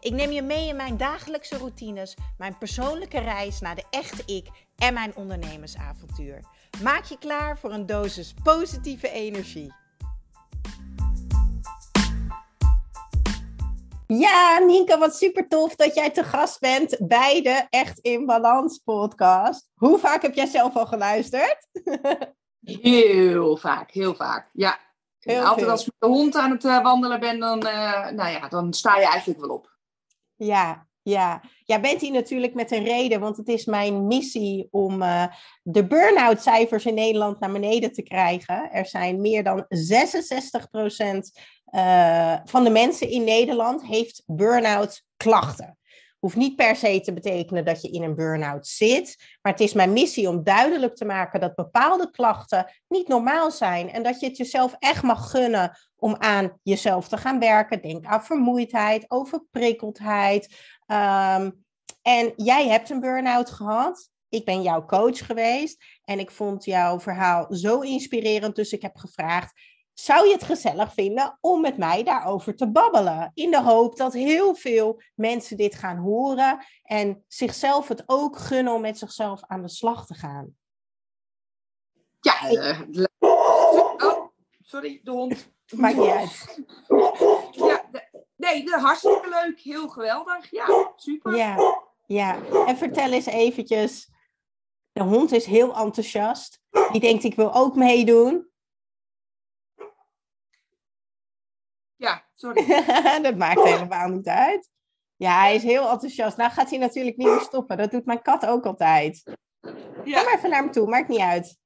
Ik neem je mee in mijn dagelijkse routines, mijn persoonlijke reis naar de echte ik en mijn ondernemersavontuur. Maak je klaar voor een dosis positieve energie. Ja, Nienke, wat super tof dat jij te gast bent bij de Echt in Balans podcast. Hoe vaak heb jij zelf al geluisterd? Heel vaak, heel vaak. Ja. Heel Altijd veel. als ik met de hond aan het uh, wandelen ben, dan, uh, nou ja, dan sta je eigenlijk wel op. Ja, ja. Jij bent hier natuurlijk met een reden, want het is mijn missie om uh, de burn-out cijfers in Nederland naar beneden te krijgen. Er zijn meer dan 66 procent van de mensen in Nederland heeft burn-out klachten hoeft niet per se te betekenen dat je in een burn-out zit. Maar het is mijn missie om duidelijk te maken dat bepaalde klachten niet normaal zijn. En dat je het jezelf echt mag gunnen om aan jezelf te gaan werken. Denk aan vermoeidheid, overprikkeldheid. Um, en jij hebt een burn-out gehad. Ik ben jouw coach geweest. En ik vond jouw verhaal zo inspirerend. Dus ik heb gevraagd zou je het gezellig vinden om met mij daarover te babbelen? In de hoop dat heel veel mensen dit gaan horen en zichzelf het ook gunnen om met zichzelf aan de slag te gaan. Ja, oh, sorry, de hond. Maakt niet uit. Ja, nee, de, hartstikke leuk, heel geweldig. Ja, super. Ja, ja, en vertel eens eventjes. De hond is heel enthousiast. Die denkt, ik wil ook meedoen. Ja, sorry. dat maakt helemaal niet uit. Ja, hij is heel enthousiast. Nou gaat hij natuurlijk niet meer stoppen. Dat doet mijn kat ook altijd. Ja. Kom maar even naar hem toe, maakt niet uit.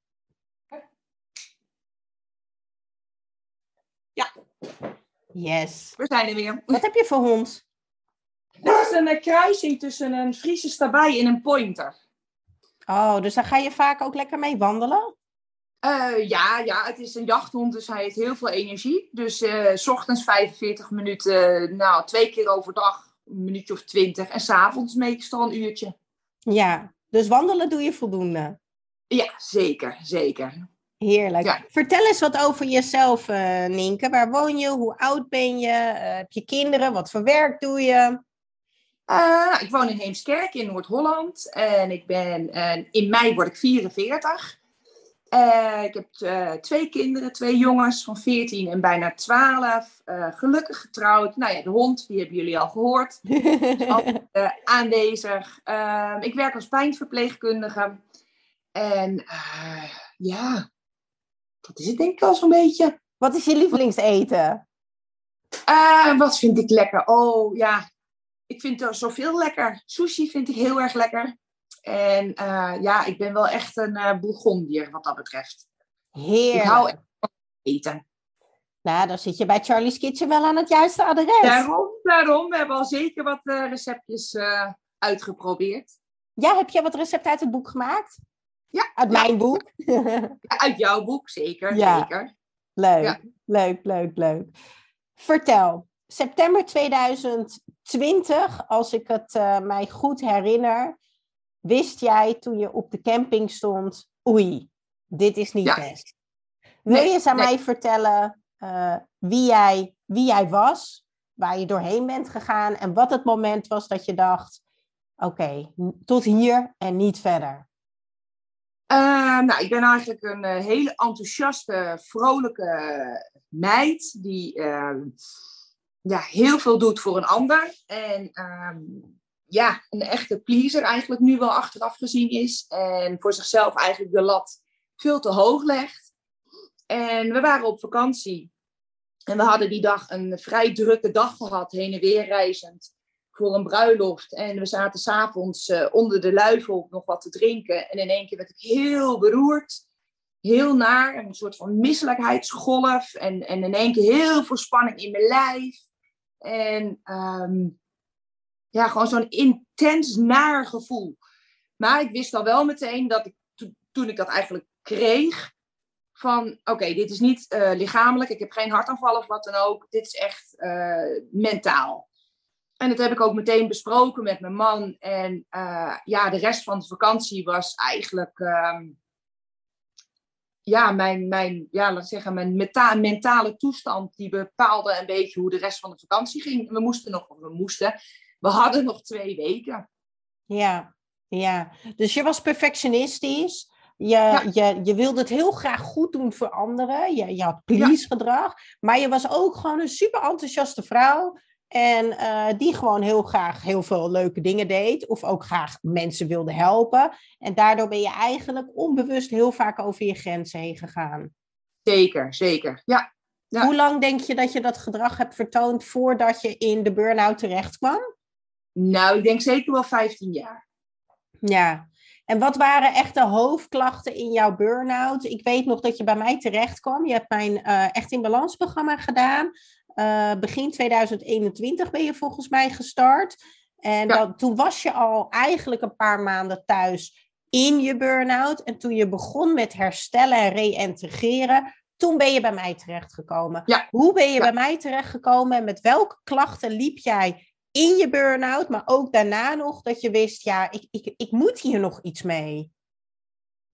Ja. Yes. We zijn er weer. Wat heb je voor hond? Het is een uh, kruising tussen een Friese stabij en een pointer. Oh, dus daar ga je vaak ook lekker mee wandelen? Uh, ja, ja, het is een jachthond, dus hij heeft heel veel energie. Dus uh, s ochtends 45 minuten, nou, twee keer overdag, een minuutje of twintig. En s'avonds meestal een uurtje. Ja, dus wandelen doe je voldoende? Ja, zeker, zeker. Heerlijk. Ja. Vertel eens wat over jezelf, uh, Nienke. Waar woon je? Hoe oud ben je? heb je kinderen? Wat voor werk doe je? ik woon in Heemskerk in Noord-Holland. En ik ben, in mei word ik 44. Uh, ik heb twee kinderen, twee jongens van 14 en bijna 12. Uh, eh, gelukkig getrouwd. Nou ja, de hond, die hebben jullie al gehoord. Altijd, aanwezig. Ik werk als pijnverpleegkundige. En ja, dat is het denk ik al zo'n beetje. Wat is je lievelingseten? wat vind ik lekker? Oh ja, ik vind er zoveel lekker. Sushi vind ik heel erg lekker. En uh, ja, ik ben wel echt een uh, Bourgondier wat dat betreft. Heerlijk. Ik hou echt van eten. Nou, dan zit je bij Charlie's Kitchen wel aan het juiste adres. Daarom, daarom. We hebben al zeker wat uh, receptjes uitgeprobeerd. Ja, heb je wat recepten uit het boek gemaakt? Ja. Uit ja. mijn boek? uit jouw boek, zeker. Ja. zeker. Leuk, ja. leuk, leuk, leuk. Vertel, september 2020, als ik het mij goed herinner, wist jij toen je op de camping stond, oei, dit is niet best. Wil nee, je eens aan nee. mij vertellen uh, wie, jij, wie jij was, waar je doorheen bent gegaan en wat het moment was dat je dacht, oké, okay, tot hier en niet verder? Uh, nou, ik ben eigenlijk een uh, hele enthousiaste, vrolijke meid die ja, heel veel doet voor een ander. En ehm, ja, een echte pleaser eigenlijk nu wel achteraf gezien is. En voor zichzelf eigenlijk de lat veel te hoog legt. En we waren op vakantie. En we hadden die dag een vrij drukke dag gehad, heen en weer reizend. Voor een bruiloft. En we zaten s'avonds uh, onder de luifel nog wat te drinken. En in één keer werd ik heel beroerd. Heel naar. Een soort van misselijkheidsgolf. En, en in één keer heel veel spanning in mijn lijf. En um, ja, gewoon zo'n intens naar gevoel. Maar ik wist al wel meteen dat ik toen ik dat eigenlijk kreeg, van oké, dit is niet uh, lichamelijk, ik heb geen hartaanval of wat dan ook, dit is echt uh, mentaal. En dat heb ik ook meteen besproken met mijn man. En uh, ja, de rest van de vakantie was eigenlijk um, ja, mijn, mijn, ja, laat zeggen, mijn meta mentale toestand die bepaalde een beetje hoe de rest van de vakantie ging. We moesten nog, we moesten, we hadden nog twee weken. Ja, ja. Dus je was perfectionistisch. Je, je, je wilde het heel graag goed doen voor anderen. Je, je had please gedrag. Maar je was ook gewoon een super enthousiaste vrouw. En uh, die gewoon heel graag heel veel leuke dingen deed. Of ook graag mensen wilde helpen. En daardoor ben je eigenlijk onbewust heel vaak over je grenzen heen gegaan. Zeker, zeker. Ja. ja. Hoe lang denk je dat je dat gedrag hebt vertoond voordat je in de burn-out terecht kwam? Nou, ik denk zeker wel 15 jaar. Ja. En wat waren echt de hoofdklachten in jouw burn-out? Ik weet nog dat je bij mij terecht kwam. Je hebt mijn uh, Echt in Balans programma gedaan. Uh, begin 2021 ben je volgens mij gestart. En ja. dat, toen was je al eigenlijk een paar maanden thuis in je burn-out. En toen je begon met herstellen en reïntegreren, toen ben je bij mij terechtgekomen. Ja. Hoe ben je bij mij terechtgekomen en met welke klachten liep jij in je burn-out, maar ook daarna nog dat je wist, ja, ik, ik, ik moet hier nog iets mee?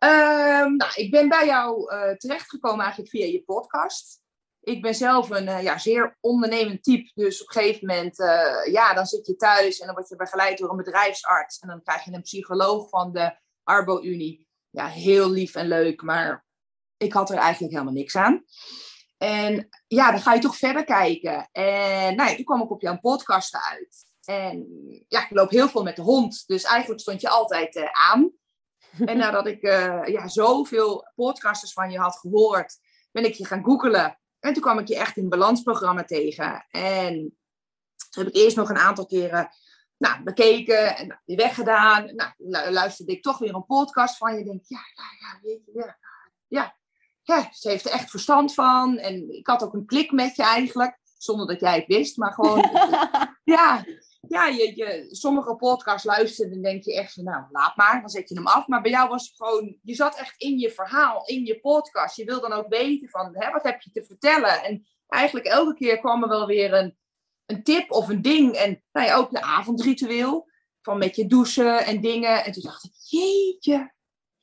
Um, nou, ik ben bij jou uh, terechtgekomen eigenlijk via je podcast ik ben zelf een uh, ja, zeer ondernemend type. Dus op een gegeven moment, uh, ja, dan zit je thuis en dan word je begeleid door een bedrijfsarts. En dan krijg je een psycholoog van de Arbo-Unie. Ja, heel lief en leuk, maar ik had er eigenlijk helemaal niks aan. En ja, dan ga je toch verder kijken. En nou ja, toen kwam ik op jouw podcast uit. En ja, ik loop heel veel met de hond. Dus eigenlijk stond je altijd uh, aan. En nadat ik ja, zoveel podcasters van je had gehoord, ben ik je gaan googelen. En toen kwam ik je echt in het balansprogramma tegen. En toen heb ik eerst nog een aantal keren nou, bekeken en weer weggedaan. Nou, luisterde ik toch weer een podcast van je. Denk, ja, ja, ja, weet je, ja, ja, ja, ze heeft er echt verstand van. En ik had ook een klik met je eigenlijk, zonder dat jij het wist. Maar gewoon, ja, ja je, je, sommige podcasts luisteren en denk je echt van, nou, laat maar, dan zet je hem af. Maar bij jou was het gewoon, je zat echt in je verhaal, in je podcast. Je wil dan ook weten van, hè, wat heb je te vertellen? En eigenlijk elke keer kwam er wel weer een, een tip of een ding. En nou ja, ook de avondritueel, van met je douchen en dingen. En toen dacht ik, jeetje,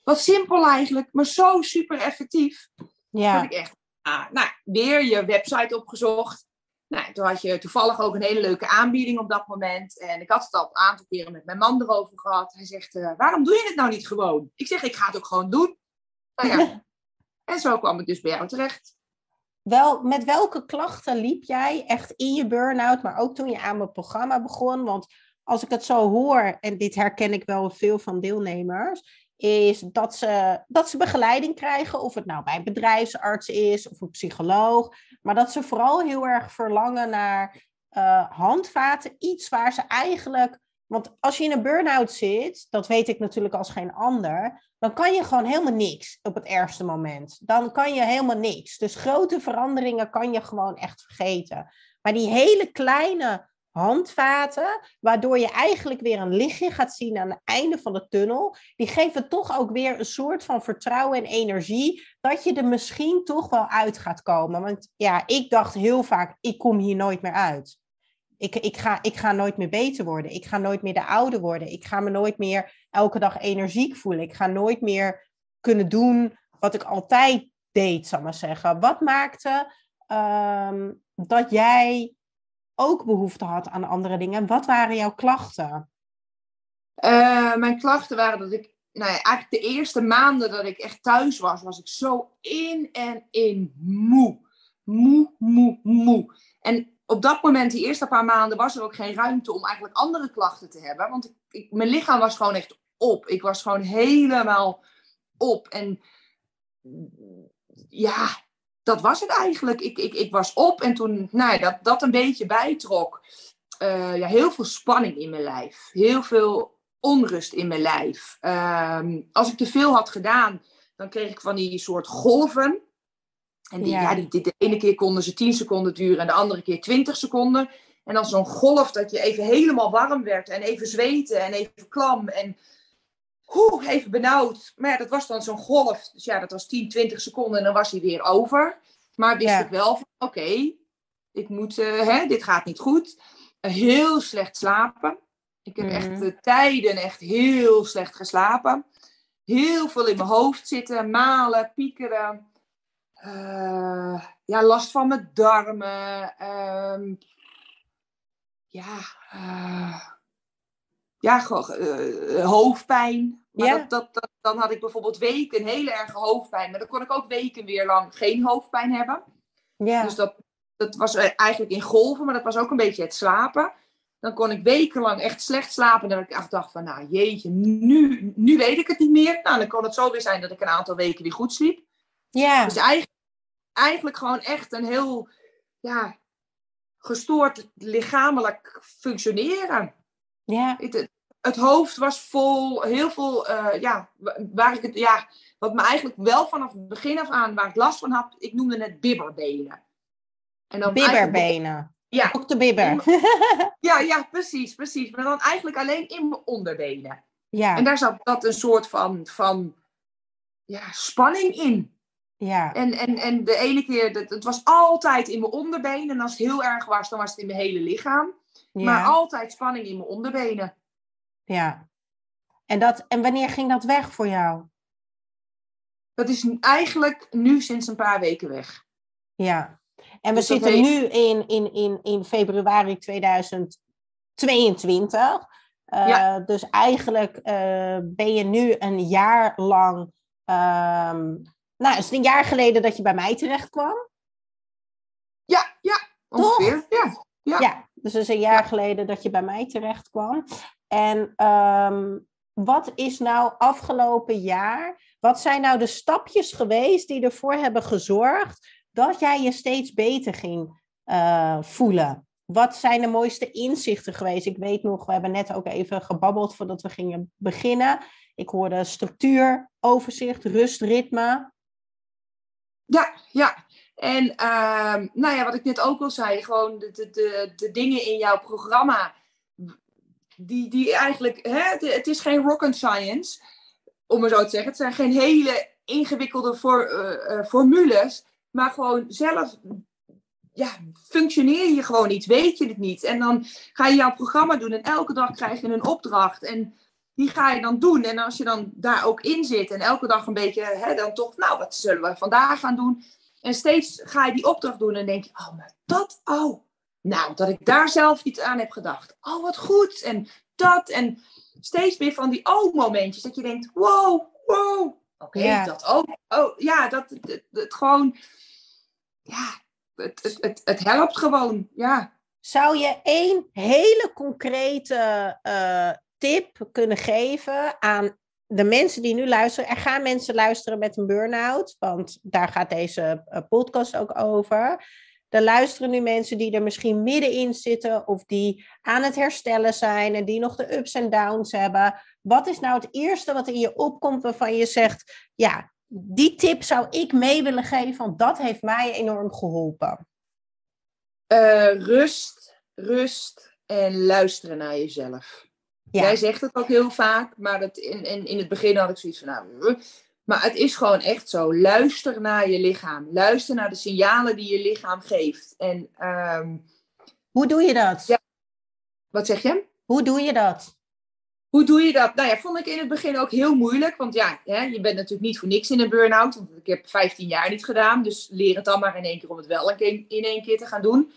wat simpel eigenlijk, maar zo super effectief. Ja. Dat ik echt, ah, nou, weer je website opgezocht. Nou, toen had je toevallig ook een hele leuke aanbieding op dat moment. En ik had het al een aantal keren met mijn man erover gehad. Hij zegt, uh, waarom doe je het nou niet gewoon? Ik zeg, ik ga het ook gewoon doen. Nou ja. en zo kwam ik dus bij jou terecht. Wel, met welke klachten liep jij echt in je burn-out, maar ook toen je aan mijn programma begon? Want als ik het zo hoor, en dit herken ik wel veel van deelnemers, is dat ze, dat ze begeleiding krijgen, of het nou bij een bedrijfsarts is of een psycholoog, maar dat ze vooral heel erg verlangen naar uh, handvaten, iets waar ze eigenlijk, want als je in een burn-out zit, dat weet ik natuurlijk als geen ander, dan kan je gewoon helemaal niks op het ergste moment. Dan kan je helemaal niks. Dus grote veranderingen kan je gewoon echt vergeten. Maar die hele kleine handvaten, waardoor je eigenlijk weer een lichtje gaat zien aan het einde van de tunnel. Die geven toch ook weer een soort van vertrouwen en energie dat je er misschien toch wel uit gaat komen. Want ja, ik dacht heel vaak, ik kom hier nooit meer uit. Ik, ik, ga, ik ga nooit meer beter worden. Ik ga nooit meer de oude worden. Ik ga me nooit meer elke dag energiek voelen. Ik ga nooit meer kunnen doen wat ik altijd deed, zal ik maar zeggen. Wat maakte um, dat jij ook behoefte had aan andere dingen. Wat waren jouw klachten? Uh, mijn klachten waren dat ik, nou ja, eigenlijk de eerste maanden dat ik echt thuis was, was ik zo in en in moe. Moe, moe, moe. En op dat moment, die eerste paar maanden, was er ook geen ruimte om eigenlijk andere klachten te hebben. Want ik, mijn lichaam was gewoon echt op. Ik was gewoon helemaal op. En ja, dat was het eigenlijk. Ik, ik, ik was op en toen nou ja, dat, dat een beetje bijtrok. Uh, ja, heel veel spanning in mijn lijf. Heel veel onrust in mijn lijf. Uh, als ik te veel had gedaan, dan kreeg ik van die soort golven. En die, ja. ja die, die, de ene keer konden ze 10 seconden duren en de andere keer 20 seconden. En dan zo'n golf dat je even helemaal warm werd en even zweten en even klam. En Oeh, even benauwd. Maar ja, dat was dan zo'n golf. Dus ja, dat was 10, 20 seconden en dan was hij weer over. Maar wist Ja. ik wel van, oké, ik moet, eh, hè, dit gaat niet goed. Eh, heel slecht slapen. Ik heb echt Mhm. eh, tijden echt heel slecht geslapen. Heel veel in mijn hoofd zitten, malen, piekeren. Ja, last van mijn darmen. ehm, ja, ja gewoon, eh, hoofdpijn. Maar Ja. dat, dat, dat, dan had ik bijvoorbeeld weken hele erge hoofdpijn. Maar dan kon ik ook weken weer lang geen hoofdpijn hebben. Ja. Dus dat, dat was eh, eigenlijk in golven, maar dat was ook een beetje het slapen. Dan kon ik wekenlang echt slecht slapen. En dan ik echt dacht van, nou jeetje, nu, nu weet ik het niet meer. Nou, dan kon het zo weer zijn dat ik een aantal weken weer goed sliep. ja. Dus eigenlijk, eigenlijk gewoon echt een heel ja, gestoord lichamelijk functioneren. Ja. Het, het- hoofd was vol, heel veel, eh, ja, wa- waar ik het, ja, wat me eigenlijk wel vanaf het begin af aan, waar ik last van had, ik noemde het bibberbenen. En dan Bibberbenen. Ja, Ook de bibber. ja, ja, precies, precies. Maar dan eigenlijk alleen in mijn onderbenen. ja. En daar zat dat een soort van, van ja, spanning in. ja. En, en, en de ene keer, dat, het was altijd in mijn onderbenen. En als het heel erg was, dan was het in mijn hele lichaam. Ja. Maar altijd spanning in mijn onderbenen. ja. En, dat, en wanneer ging dat weg voor jou? Dat is eigenlijk nu sinds een paar weken weg. Ja. En we Dus zitten nu in, in, in, in februari 2022. Eh, Ja. Dus eigenlijk eh, ben je nu een jaar lang. ehm, nou, is het een jaar geleden dat je bij mij terecht kwam? Ja, ja, ongeveer. Ja. Ja. Ja, dus het is een jaar geleden dat je bij mij terecht kwam. En ehm, wat is nou afgelopen jaar, wat zijn nou de stapjes geweest die ervoor hebben gezorgd dat jij je steeds beter ging eh, voelen? Wat zijn de mooiste inzichten geweest? Ik weet nog, we hebben net ook even gebabbeld voordat we gingen beginnen. Ik hoorde structuur, overzicht, rust, ritme. Ja, ja. En ehm, nou ja, wat ik net ook al zei, gewoon de, de, de, dingen in jouw programma, die, die eigenlijk, hè, het is geen rocket science, om maar zo te zeggen. Het zijn geen hele ingewikkelde eh, eh, formules, maar gewoon zelf, ja, functioneer je gewoon niet, weet je het niet. En dan ga je jouw programma doen en elke dag krijg je een opdracht en die ga je dan doen. En als je dan daar ook in zit en elke dag een beetje, hè, dan toch, nou, wat zullen we vandaag gaan doen? En steeds ga je die opdracht doen en denk je, oh, maar dat, oh. Nou, dat ik daar zelf niet aan heb gedacht. Oh, wat goed. En dat. En steeds meer van die oh-momentjes. Dat je denkt, wow, wow. Oké, Ja. dat ook. Oh, ja, dat het, gewoon... Ja, het, het, het, het helpt gewoon. Ja. Zou je één hele concrete eh, tip kunnen geven aan de mensen die nu luisteren? Er gaan mensen luisteren met een burn-out, want daar gaat deze eh, podcast ook over. Er luisteren nu mensen die er misschien middenin zitten of die aan het herstellen zijn en die nog de ups en downs hebben. Wat is nou het eerste wat in je opkomt waarvan je zegt, ja, die tip zou ik mee willen geven, want dat heeft mij enorm geholpen. Eh, rust, rust en luisteren naar jezelf. Ja. Jij zegt het ook heel vaak, maar dat in, in, in het begin had ik zoiets van, nou, maar het is gewoon echt zo. Luister naar je lichaam. Luister naar de signalen die je lichaam geeft. En ehm, Hoe doe je dat? Ja. wat zeg je? Hoe doe je dat? Hoe doe je dat? Nou ja, vond ik in het begin ook heel moeilijk. Want ja, hè, je bent natuurlijk niet voor niks in een burn-out. Want ik heb 15 jaar niet gedaan. Dus leer het dan maar in één keer om het wel in één keer te gaan doen.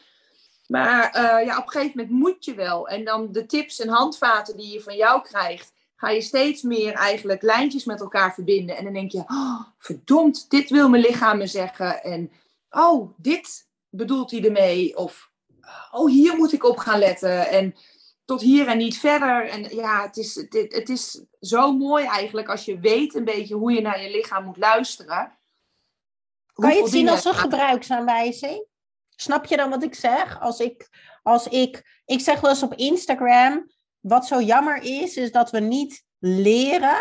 Maar eh, ja, op een gegeven moment moet je wel. En dan de tips en handvaten die je van jou krijgt, ga je steeds meer eigenlijk lijntjes met elkaar verbinden. En dan denk je, oh, verdomd, dit wil mijn lichaam me zeggen. En oh, dit bedoelt hij ermee. Of oh, hier moet ik op gaan letten. En tot hier en niet verder. En ja, het is, het, het is zo mooi eigenlijk als je weet een beetje hoe je naar je lichaam moet luisteren. Kan je het zien als een gebruiksaanwijzing? Snap je dan wat ik zeg? Als ik, als ik, ik zeg wel eens op Instagram, wat zo jammer is, is dat we niet leren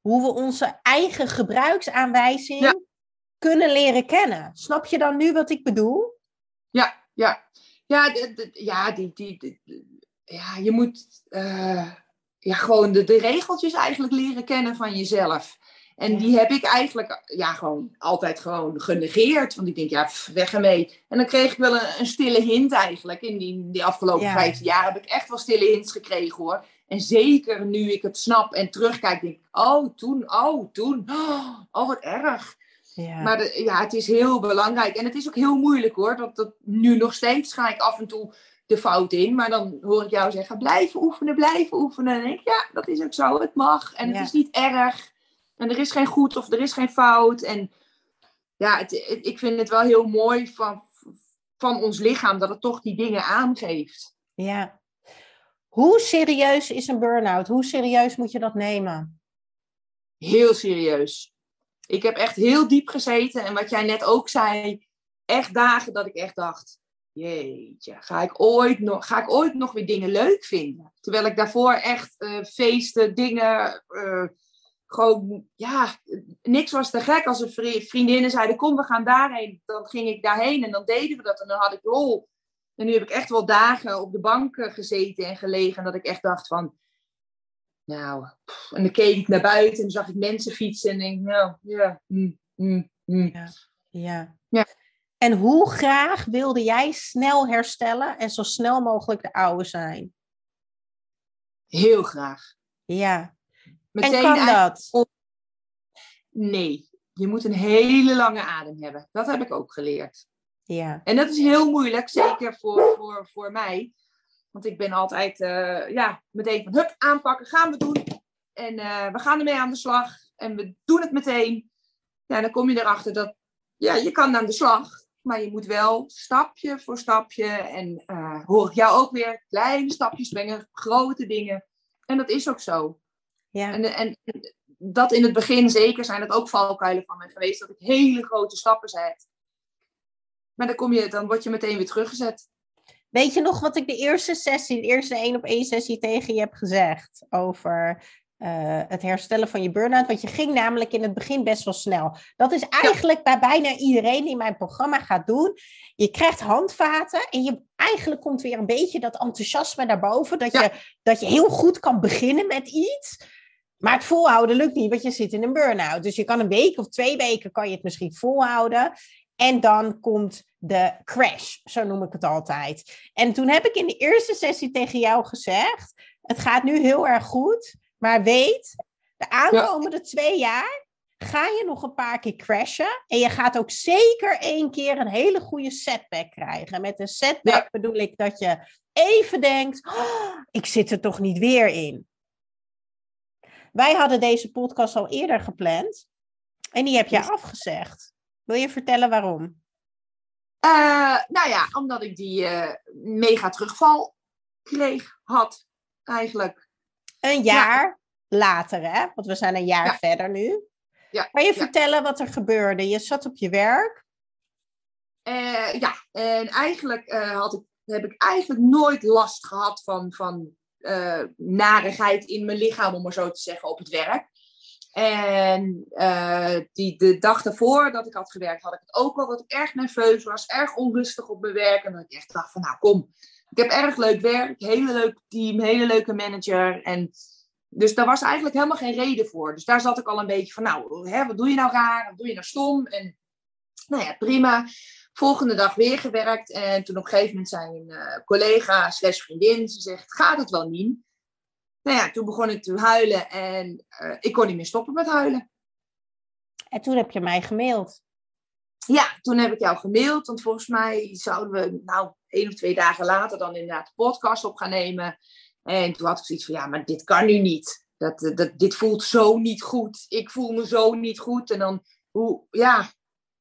hoe we onze eigen gebruiksaanwijzing Ja. kunnen leren kennen. Snap je dan nu wat ik bedoel? Ja, ja. Ja, ja, die, die, die- ja je moet... eh, ja, gewoon de, de regeltjes eigenlijk leren kennen van jezelf. En die heb ik eigenlijk ja, gewoon altijd gewoon genegeerd. Want ik denk, ja, weg ermee. En dan kreeg ik wel een, een stille hint eigenlijk. In die, die afgelopen ja. vijf jaar heb ik echt wel stille hints gekregen hoor. En zeker nu ik het snap en terugkijk, denk ik, oh, toen, oh, toen. Oh, wat erg. Ja. Maar de, ja, het is heel belangrijk. En het is ook heel moeilijk hoor. Dat, dat nu nog steeds ga ik af en toe de fout in. Maar dan hoor ik jou zeggen, blijven oefenen, blijven oefenen. En dan denk ik, ja, dat is ook zo. Het mag. En het is niet erg. En er is geen goed of er is geen fout. En ja, het, ik vind het wel heel mooi van, van ons lichaam dat het toch die dingen aangeeft. Ja. Hoe serieus is een burn-out? Hoe serieus moet je dat nemen? Heel serieus. Ik heb echt heel diep gezeten. En wat jij net ook zei, echt dagen dat ik echt dacht, jeetje, ga ik ooit nog, ga ik ooit nog weer dingen leuk vinden? Terwijl ik daarvoor echt uh, feesten, dingen, uh, gewoon, ja, niks was te gek. Als een vriendinnen zeiden, kom, we gaan daarheen. Dan ging ik daarheen en dan deden we dat en dan had ik lol. En nu heb ik echt wel dagen op de bank eh, gezeten en gelegen. dat ik echt dacht van, nou, en dan keek ik naar buiten en dan zag ik mensen fietsen. En denk, nou, ja, mm, mm, mm. ja, ja. ja. En hoe graag wilde jij snel herstellen en zo snel mogelijk de oude zijn? Heel graag. Ja. Meteen en kan dat? Nee, je moet een hele lange adem hebben. Dat heb ik ook geleerd. Ja. En dat is heel moeilijk, zeker voor, voor, voor mij. Want ik ben altijd, uh, ja, meteen van hup, aanpakken, gaan we doen. En uh, we gaan ermee aan de slag. En we doen het meteen. Ja, dan kom je erachter dat, ja, je kan aan de slag. Maar je moet wel stapje voor stapje. En uh, hoor ik jou ook weer kleine stapjes brengen, grote dingen. En dat is ook zo. Ja. En, en dat in het begin zeker zijn dat ook valkuilen van mij geweest. Dat ik hele grote stappen zet. Maar dan, kom je, dan word je meteen weer teruggezet. Weet je nog wat ik de eerste sessie, de eerste één op één sessie tegen je heb gezegd over uh, het herstellen van je burn-out? Want je ging namelijk in het begin best wel snel. Dat is eigenlijk bij bijna iedereen die mijn programma gaat doen. Je krijgt handvaten en je eigenlijk komt weer een beetje dat enthousiasme naar boven. Dat, je, dat je heel goed kan beginnen met iets. Maar het volhouden lukt niet, want je zit in een burn-out. Dus je kan een week of twee weken kan je het misschien volhouden. En dan komt de crash, zo noem ik het altijd. En toen heb ik in de eerste sessie tegen jou gezegd: Het gaat nu heel erg goed, maar weet, de aankomende twee jaar ga je nog een paar keer crashen. En je gaat ook zeker één keer een hele goede setback krijgen. Met een setback bedoel ik dat je even denkt: oh, Ik zit er toch niet weer in. Wij hadden deze podcast al eerder gepland. En die heb je afgezegd. Wil je vertellen waarom? Uh, nou ja, omdat ik die uh, mega terugval kreeg, had eigenlijk. Een jaar later, hè? Want we zijn een jaar verder nu. Ja. Kan je vertellen wat er gebeurde? Je zat op je werk. Uh, ja, en eigenlijk had ik, heb ik eigenlijk nooit last gehad van, van narigheid in mijn lichaam, om maar zo te zeggen, op het werk. En uh, die, de dag daarvoor dat ik had gewerkt, had ik het ook al dat ik erg nerveus was, erg onrustig op mijn werk. En dat ik echt dacht van, nou kom, ik heb erg leuk werk, hele leuk team, hele leuke manager. En dus daar was eigenlijk helemaal geen reden voor. Dus daar zat ik al een beetje van, nou, hè, wat doe je nou raar? Wat doe je nou stom? En nou ja, prima. Volgende dag weer gewerkt. En toen op een gegeven moment zei een uh, collega slash vriendin, ze zegt, gaat het wel niet? nou ja, toen begon ik te huilen en uh, ik kon niet meer stoppen met huilen. En toen heb je mij gemaild. Ja, toen heb ik jou gemaild, want volgens mij zouden we nou één of twee dagen later dan inderdaad de podcast op gaan nemen. En toen had ik zoiets van, ja, maar dit kan nu niet. Dat, dat, dit voelt zo niet goed. Ik voel me zo niet goed. En dan, hoe, ja,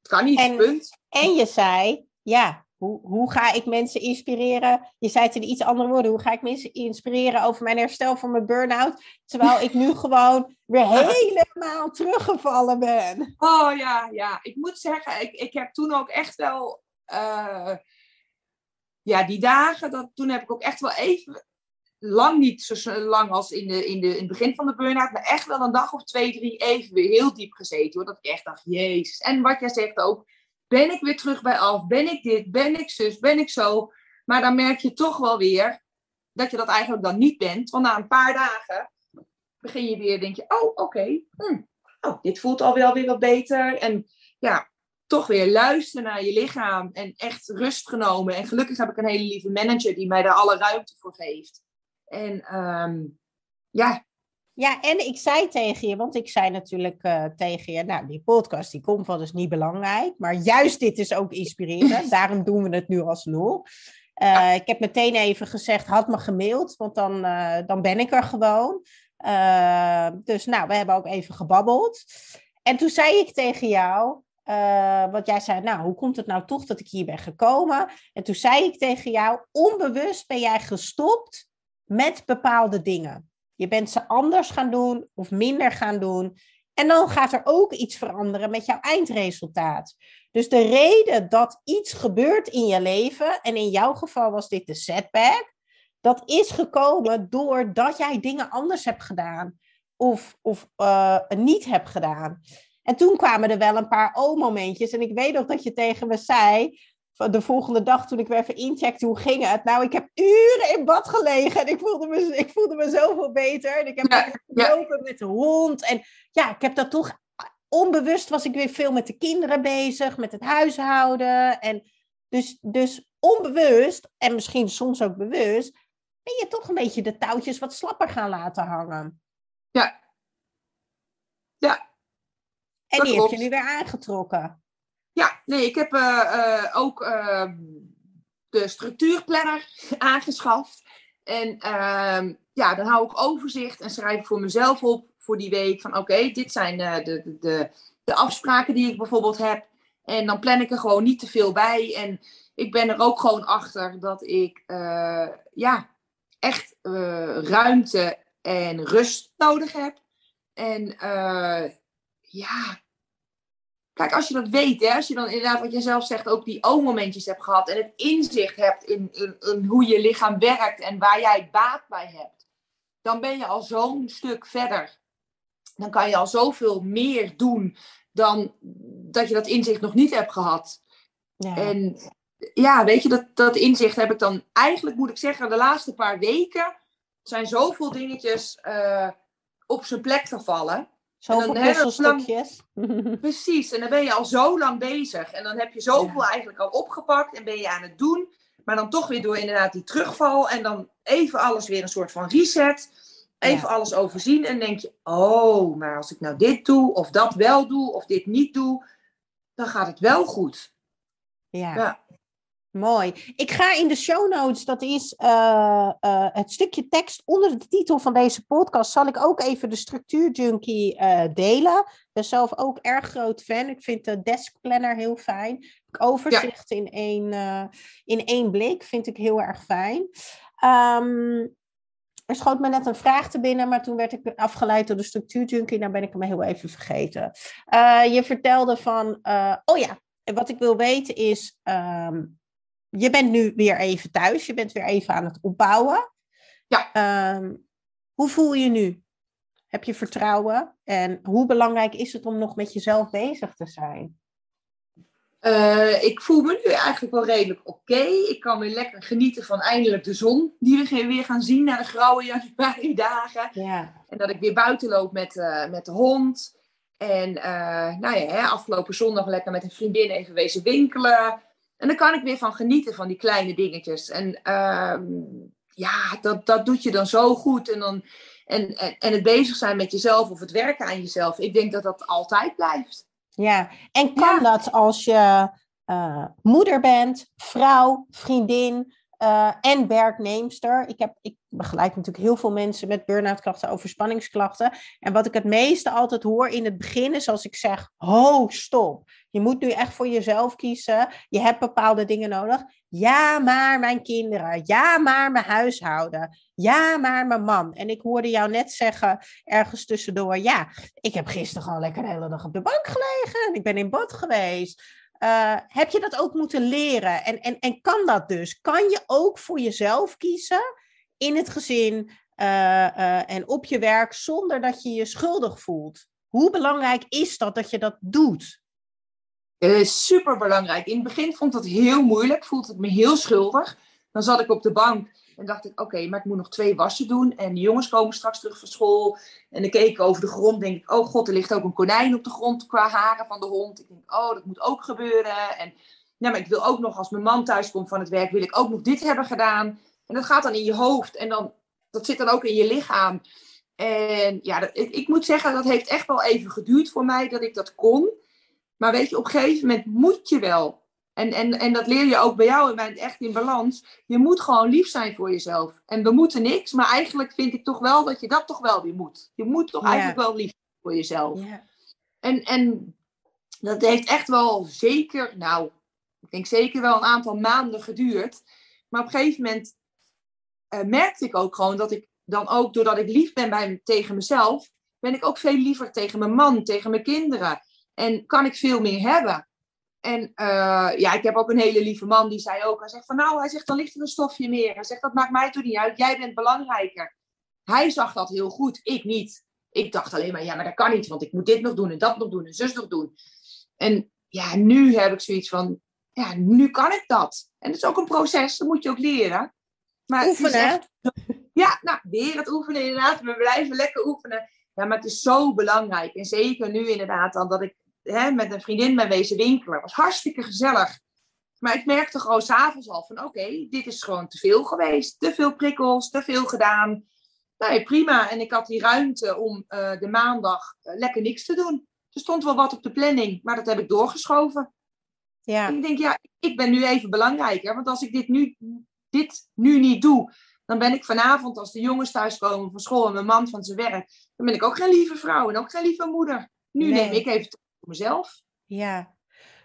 het kan niet, en, punt. En je zei, ja, hoe, hoe ga ik mensen inspireren? Je zei het in iets andere woorden. Hoe ga ik mensen inspireren over mijn herstel van mijn burn-out? Terwijl ik nu gewoon weer helemaal teruggevallen ben. Oh ja, ja. Ik moet zeggen, ik, ik heb toen ook echt wel. Uh, ja, die dagen, dat, toen heb ik ook echt wel even. Lang niet zo lang als in, de, in, de, in het begin van de burn-out, maar echt wel een dag of twee, drie even weer heel diep gezeten. Hoor, dat ik echt dacht, jezus. En wat jij zegt ook, ben ik weer terug bij af? Ben ik dit? Ben ik zus? Ben ik zo? Maar dan merk je toch wel weer dat je dat eigenlijk dan niet bent. Want na een paar dagen begin je weer, denk je, oh, oké, hm, oh, dit voelt alweer weer wat beter. En ja, toch weer luisteren naar je lichaam en echt rust genomen. En gelukkig heb ik een hele lieve manager die mij daar alle ruimte voor geeft. En ehm, ja. Ja, en ik zei tegen je, want ik zei natuurlijk uh, tegen je, nou, die podcast die komt wel, is niet belangrijk. Maar juist dit is ook inspirerend, daarom doen we het nu alsnog. Uh, Ik heb meteen even gezegd, had me gemaild, want dan, uh, dan ben ik er gewoon. Dus nou, we hebben ook even gebabbeld. En toen zei ik tegen jou, uh, want jij zei, nou, hoe komt het nou toch dat ik hier ben gekomen? En toen zei ik tegen jou, onbewust ben jij gestopt met bepaalde dingen. Je bent ze anders gaan doen of minder gaan doen. En dan gaat er ook iets veranderen met jouw eindresultaat. Dus de reden dat iets gebeurt in je leven, en in jouw geval was dit de setback, dat is gekomen doordat jij dingen anders hebt gedaan of, of uh, niet hebt gedaan. En toen kwamen er wel een paar o-momentjes. En ik weet nog dat je tegen me zei, de volgende dag toen ik weer even incheckte, hoe ging het? Nou, ik heb uren in bad gelegen en ik voelde me, ik voelde me zoveel beter. En ik heb ja, gelopen ja. met de hond. En ja, ik heb dat toch, onbewust was ik weer veel met de kinderen bezig, met het huishouden. En dus, dus onbewust, en misschien soms ook bewust, ben je toch een beetje de touwtjes wat slapper gaan laten hangen. Ja. Ja, en die heb je nu weer aangetrokken. Ja, nee, ik heb uh, uh, ook uh, de structuurplanner aangeschaft. En ehm, ja, dan hou ik overzicht en schrijf voor mezelf op voor die week van oké, dit zijn de, de, de, de afspraken die ik bijvoorbeeld heb. En dan plan ik er gewoon niet te veel bij. En ik ben er ook gewoon achter dat ik ja, echt ruimte en rust nodig heb. En ja, kijk, als je dat weet, hè, als je dan inderdaad, wat jij zelf zegt, ook die o-momentjes hebt gehad en het inzicht hebt in, in, in hoe je lichaam werkt en waar jij baat bij hebt, dan ben je al zo'n stuk verder. Dan kan je al zoveel meer doen dan dat je dat inzicht nog niet hebt gehad. Ja. En ja, weet je, dat, dat inzicht heb ik dan eigenlijk, moet ik zeggen, de laatste paar weken zijn zoveel dingetjes uh, op zijn plek gevallen. Zoveel puzzelstukjes. Precies, en dan ben je al zo lang bezig. En dan heb je zoveel ja. eigenlijk al opgepakt en ben je aan het doen. Maar dan toch weer door inderdaad die terugval. En dan even alles weer een soort van reset. Even ja. alles overzien. En denk je, oh, maar als ik nou dit doe, of dat wel doe, of dit niet doe, dan gaat het wel goed. Ja. ja. Mooi. Ik ga in de show notes, dat is uh, uh, het stukje tekst onder de titel van deze podcast, zal ik ook even de structuurjunkie uh, delen. Ik ben zelf ook erg groot fan. Ik vind de desk planner heel fijn. Overzicht ja. in, één, in één blik vind ik heel erg fijn. Um, er schoot me net een vraag te binnen, maar toen werd ik afgeleid door de structuurjunkie. Nou ben ik hem heel even vergeten. je vertelde van, oh ja, wat ik wil weten is, um, je bent nu weer even thuis, je bent weer even aan het opbouwen. Ja. Um, hoe voel je nu? Heb je vertrouwen? En hoe belangrijk is het om nog met jezelf bezig te zijn? Uh, ik voel me nu eigenlijk wel redelijk oké. Okay. Ik kan weer lekker genieten van eindelijk de zon die we weer gaan zien na de grauwe januari dagen. Ja. En dat ik weer buiten loop met, uh, met de hond. En uh, nou ja, hè, afgelopen zondag lekker met een vriendin even wezen winkelen. En dan kan ik weer van genieten van die kleine dingetjes. En uh, ja, dat, dat doet je dan zo goed. En, dan, en, en, en het bezig zijn met jezelf of het werken aan jezelf. Ik denk dat dat altijd blijft. Ja, en kan ja. dat als je uh, moeder bent, vrouw, vriendin uh, en werknemster? Ik, heb, ik begeleid natuurlijk heel veel mensen met burn-out klachten, overspanningsklachten. En wat ik het meeste altijd hoor in het begin is als ik zeg, ho, stop. Je moet nu echt voor jezelf kiezen. Je hebt bepaalde dingen nodig. Ja, maar mijn kinderen. Ja, maar mijn huishouden. Ja, maar mijn man. En ik hoorde jou net zeggen, ergens tussendoor, ja, ik heb gisteren gewoon lekker de hele dag op de bank gelegen. En ik ben in bad geweest. Uh, heb je dat ook moeten leren? En, en, en kan dat dus? Kan je ook voor jezelf kiezen in het gezin uh, uh, en op je werk zonder dat je je schuldig voelt? Hoe belangrijk is dat dat je dat doet? Super belangrijk. In het begin vond dat heel moeilijk, voelde ik me heel schuldig. Dan zat ik op de bank En dacht ik, oké, maar ik moet nog twee wassen doen. En de jongens komen straks terug van school. En dan keek ik over de grond. Denk ik, oh god, er ligt ook een konijn op de grond qua haren van de hond. Ik denk, oh, dat moet ook gebeuren. En ja, maar ik wil ook nog, als mijn man thuis komt van het werk, wil ik ook nog dit hebben gedaan. En dat gaat dan in je hoofd. En dan, dat zit dan ook in je lichaam. En ja, ik, ik moet zeggen, dat heeft echt wel even geduurd voor mij dat ik dat kon. Maar weet je, op een gegeven moment moet je wel. En, en, en dat leer je ook bij jou en echt in balans. Je moet gewoon lief zijn voor jezelf. En we moeten niks, maar eigenlijk vind ik toch wel dat je dat toch wel weer moet. Je moet toch eigenlijk wel lief zijn voor jezelf. En, en dat heeft echt wel zeker, nou, ik denk zeker wel een aantal maanden geduurd. Maar op een gegeven moment uh, merkte ik ook gewoon dat ik dan ook, doordat ik lief ben bij, tegen mezelf, ben ik ook veel liever tegen mijn man, tegen mijn kinderen. En kan ik veel meer hebben. En uh, ja, ik heb ook een hele lieve man die zei ook, hij zegt van nou, hij zegt dan ligt er een stofje meer. Hij zegt dat maakt mij toch niet uit, jij bent belangrijker. Hij zag dat heel goed, ik niet. Ik dacht alleen maar, ja, maar dat kan niet, want ik moet dit nog doen en dat nog doen en zus nog doen. En ja, nu heb ik zoiets van, ja, nu kan ik dat. En het is ook een proces, dat moet je ook leren. Maar oefenen. ja, nou, weer het oefenen inderdaad. We blijven lekker oefenen. Ja, maar het is zo belangrijk. En zeker nu inderdaad dan dat ik hè, met een vriendin ben wezen winkelen. Was hartstikke gezellig. Maar ik merkte gewoon s'avonds al van oké, dit is gewoon te veel geweest. Te veel prikkels, te veel gedaan. Nee, prima. En ik had die ruimte om uh, de maandag uh, lekker niks te doen. Er stond wel wat op de planning, maar dat heb ik doorgeschoven. Ja. En ik denk, ja, ik ben nu even belangrijker. Want als ik dit nu, dit nu niet doe, dan ben ik vanavond, als de jongens thuiskomen van school en mijn man van zijn werk, dan ben ik ook geen lieve vrouw en ook geen lieve moeder. Nu neem ik even voor mezelf. Ja,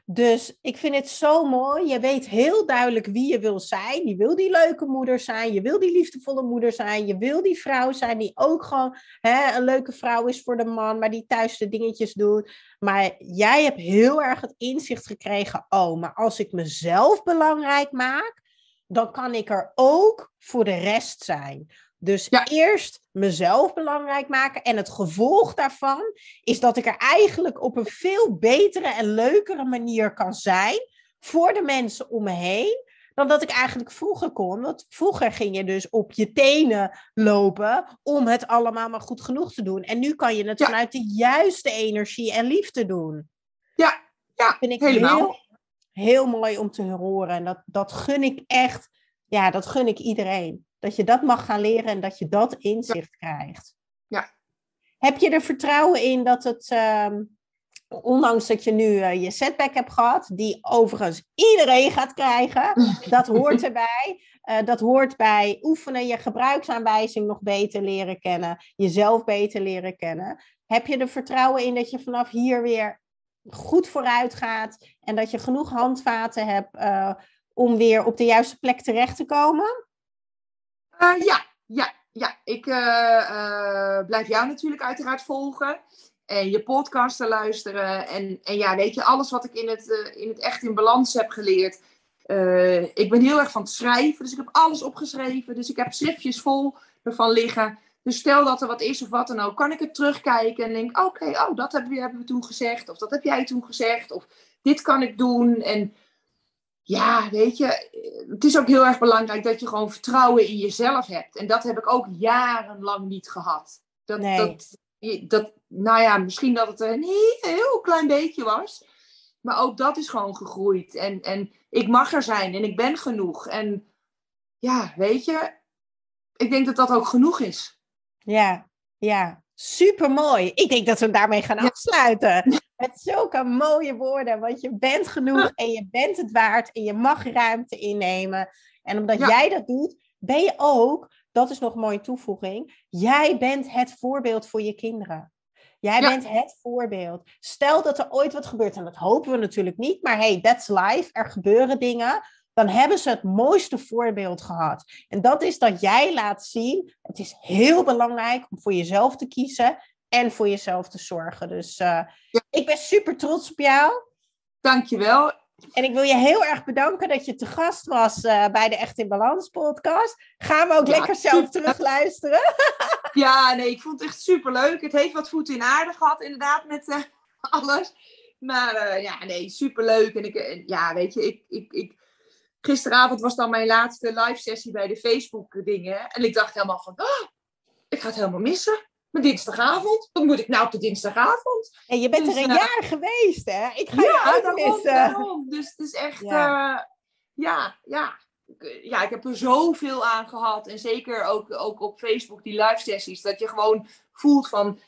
dus ik vind het zo mooi. Je weet heel duidelijk wie je wil zijn. Je wil die leuke moeder zijn. Je wil die liefdevolle moeder zijn. Je wil die vrouw zijn die ook gewoon hè, een leuke vrouw is voor de man, maar die thuis de dingetjes doet. Maar jij hebt heel erg het inzicht gekregen. Oh, maar als ik mezelf belangrijk maak, dan kan ik er ook voor de rest zijn. Dus eerst mezelf belangrijk maken. En het gevolg daarvan is dat ik er eigenlijk op een veel betere en leukere manier kan zijn voor de mensen om me heen. Dan dat ik eigenlijk vroeger kon. Want vroeger ging je dus op je tenen lopen om het allemaal maar goed genoeg te doen. En nu kan je het vanuit de juiste energie en liefde doen. Ja, ja vind ik helemaal. Heel, heel mooi om te horen. En dat, dat gun ik echt. Ja, dat gun ik iedereen. Dat je dat mag gaan leren en dat je dat inzicht krijgt. Ja. Heb je er vertrouwen in dat het, ehm, ondanks dat je nu eh, je setback hebt gehad, die overigens iedereen gaat krijgen, dat hoort erbij. Uh, dat hoort bij oefenen, je gebruiksaanwijzing nog beter leren kennen, jezelf beter leren kennen. Heb je er vertrouwen in dat je vanaf hier weer goed vooruit gaat en dat je genoeg handvaten hebt uh, om weer op de juiste plek terecht te komen? Uh, ja, ja, ja. Ik uh, uh, blijf jou natuurlijk uiteraard volgen. En je podcasten luisteren. En, en ja, weet je, alles wat ik in het, in het echt in balans heb geleerd. ik ben heel erg van het schrijven. Dus ik heb alles opgeschreven. Dus ik heb schriftjes vol ervan liggen. Dus stel dat er wat is of wat dan ook, kan ik het terugkijken en denk: oké, oh, dat hebben we, hebben we toen gezegd. Of dat heb jij toen gezegd. Of dit kan ik doen. En ja, weet je, het is ook heel erg belangrijk dat je gewoon vertrouwen in jezelf hebt. En dat heb ik ook jarenlang niet gehad. Dat, dat, dat, nou ja, misschien dat het een heel klein beetje was. Maar ook dat is gewoon gegroeid. En, en ik mag er zijn en ik ben genoeg. En ja, weet je, ik denk dat dat ook genoeg is. Ja, ja. Super mooi. Ik denk dat we daarmee gaan afsluiten. Met zulke mooie woorden. Want je bent genoeg en je bent het waard en je mag ruimte innemen. En omdat jij dat doet, ben je ook, dat is nog een mooie toevoeging, jij bent het voorbeeld voor je kinderen. Jij bent het voorbeeld. Stel dat er ooit wat gebeurt, en dat hopen we natuurlijk niet, maar hey, that's life, er gebeuren dingen dan hebben ze het mooiste voorbeeld gehad. En dat is dat jij laat zien, het is heel belangrijk om voor jezelf te kiezen en voor jezelf te zorgen. Dus uh, ik ben super trots op jou. Dankjewel. En ik wil je heel erg bedanken dat je te gast was uh, bij de Echt in Balans podcast. Gaan we ook lekker zelf terugluisteren. ja, nee, ik vond het echt super leuk. Het heeft wat voeten in aarde gehad, inderdaad, met uh, alles. Maar ja, nee, super leuk. En ik, ja, weet je, ik, ik, ik gisteravond was dan mijn laatste live sessie bij de Facebook dingen. En ik dacht helemaal van, oh, ik ga het helemaal missen. Mijn dinsdagavond. Wat moet ik nou op de dinsdagavond? En je bent Dus, er een eh, jaar geweest, hè? Ik ga ja, je daarom, uitmissen. daarom. Dus het is echt, Ja. ja, ja, ja. Ik- Ja, ik heb er zoveel aan gehad. En zeker ook, ook op Facebook, die live sessies. Dat je gewoon voelt van,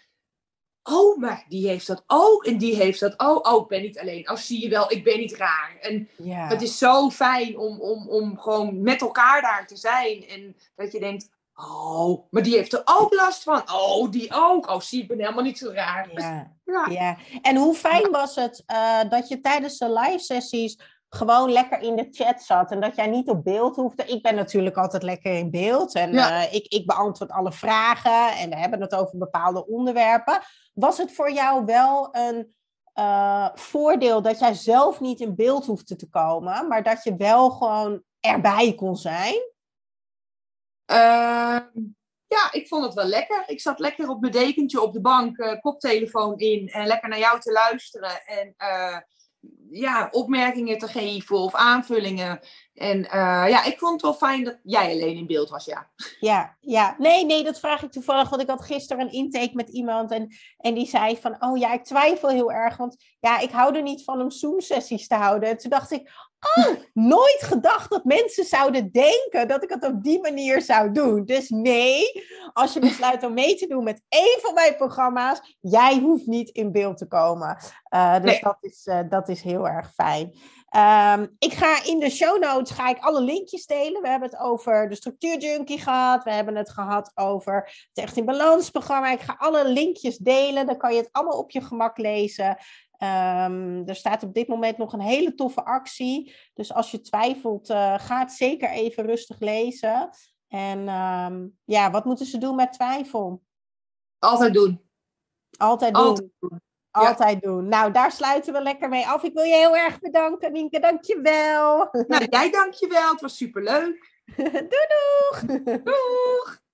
oh, maar die heeft dat ook. En die heeft dat ook. Oh, ik ben niet alleen. Oh, zie je wel, ik ben niet raar. En Ja. het is zo fijn om, om, om gewoon met elkaar daar te zijn. En dat je denkt, oh, maar die heeft er ook last van. Oh, die ook. Oh, zie, ik ben helemaal niet zo raar. Ja. Ja. Ja, en hoe fijn was het eh, dat je tijdens de live sessies gewoon lekker in de chat zat en dat jij niet op beeld hoefde. Ik ben natuurlijk altijd lekker in beeld en Ja. eh, ik, ik beantwoord alle vragen en we hebben het over bepaalde onderwerpen. Was het voor jou wel een eh, voordeel dat jij zelf niet in beeld hoefde te komen, maar dat je wel gewoon erbij kon zijn? Ehm, ja, ik vond het wel lekker. Ik zat lekker op mijn dekentje op de bank, eh, koptelefoon in en lekker naar jou te luisteren. En eh, ja, opmerkingen te geven of aanvullingen. En eh, ja, ik vond het wel fijn dat jij alleen in beeld was, ja. Ja, ja. Nee, nee, dat vraag ik toevallig. Want ik had gisteren een intake met iemand. En, en die zei van, oh ja, ik twijfel heel erg. Want ja, ik hou er niet van om Zoom-sessies te houden. En toen dacht ik, oh, nooit gedacht dat mensen zouden denken dat ik het op die manier zou doen. Dus nee, als je besluit om mee te doen met één van mijn programma's, jij hoeft niet in beeld te komen. Eh, dus Nee. dat, is, eh, dat is heel erg fijn. Ehm, ik ga in de show notes ga ik alle linkjes delen. We hebben het over de structuurjunkie gehad. We hebben het gehad over het Echt in Balans programma. Ik ga alle linkjes delen. Dan kan je het allemaal op je gemak lezen. Ehm, er staat op dit moment nog een hele toffe actie. Dus als je twijfelt, eh, ga het zeker even rustig lezen. En ehm, ja, wat moeten ze doen met twijfel? Altijd doen. Altijd doen. Altijd doen. Ja. Altijd doen. Nou, daar sluiten we lekker mee af. Ik wil je heel erg bedanken, Nienke. Dank je wel. Nou, jij dankjewel. Het was superleuk. Doei doeg! Doeg!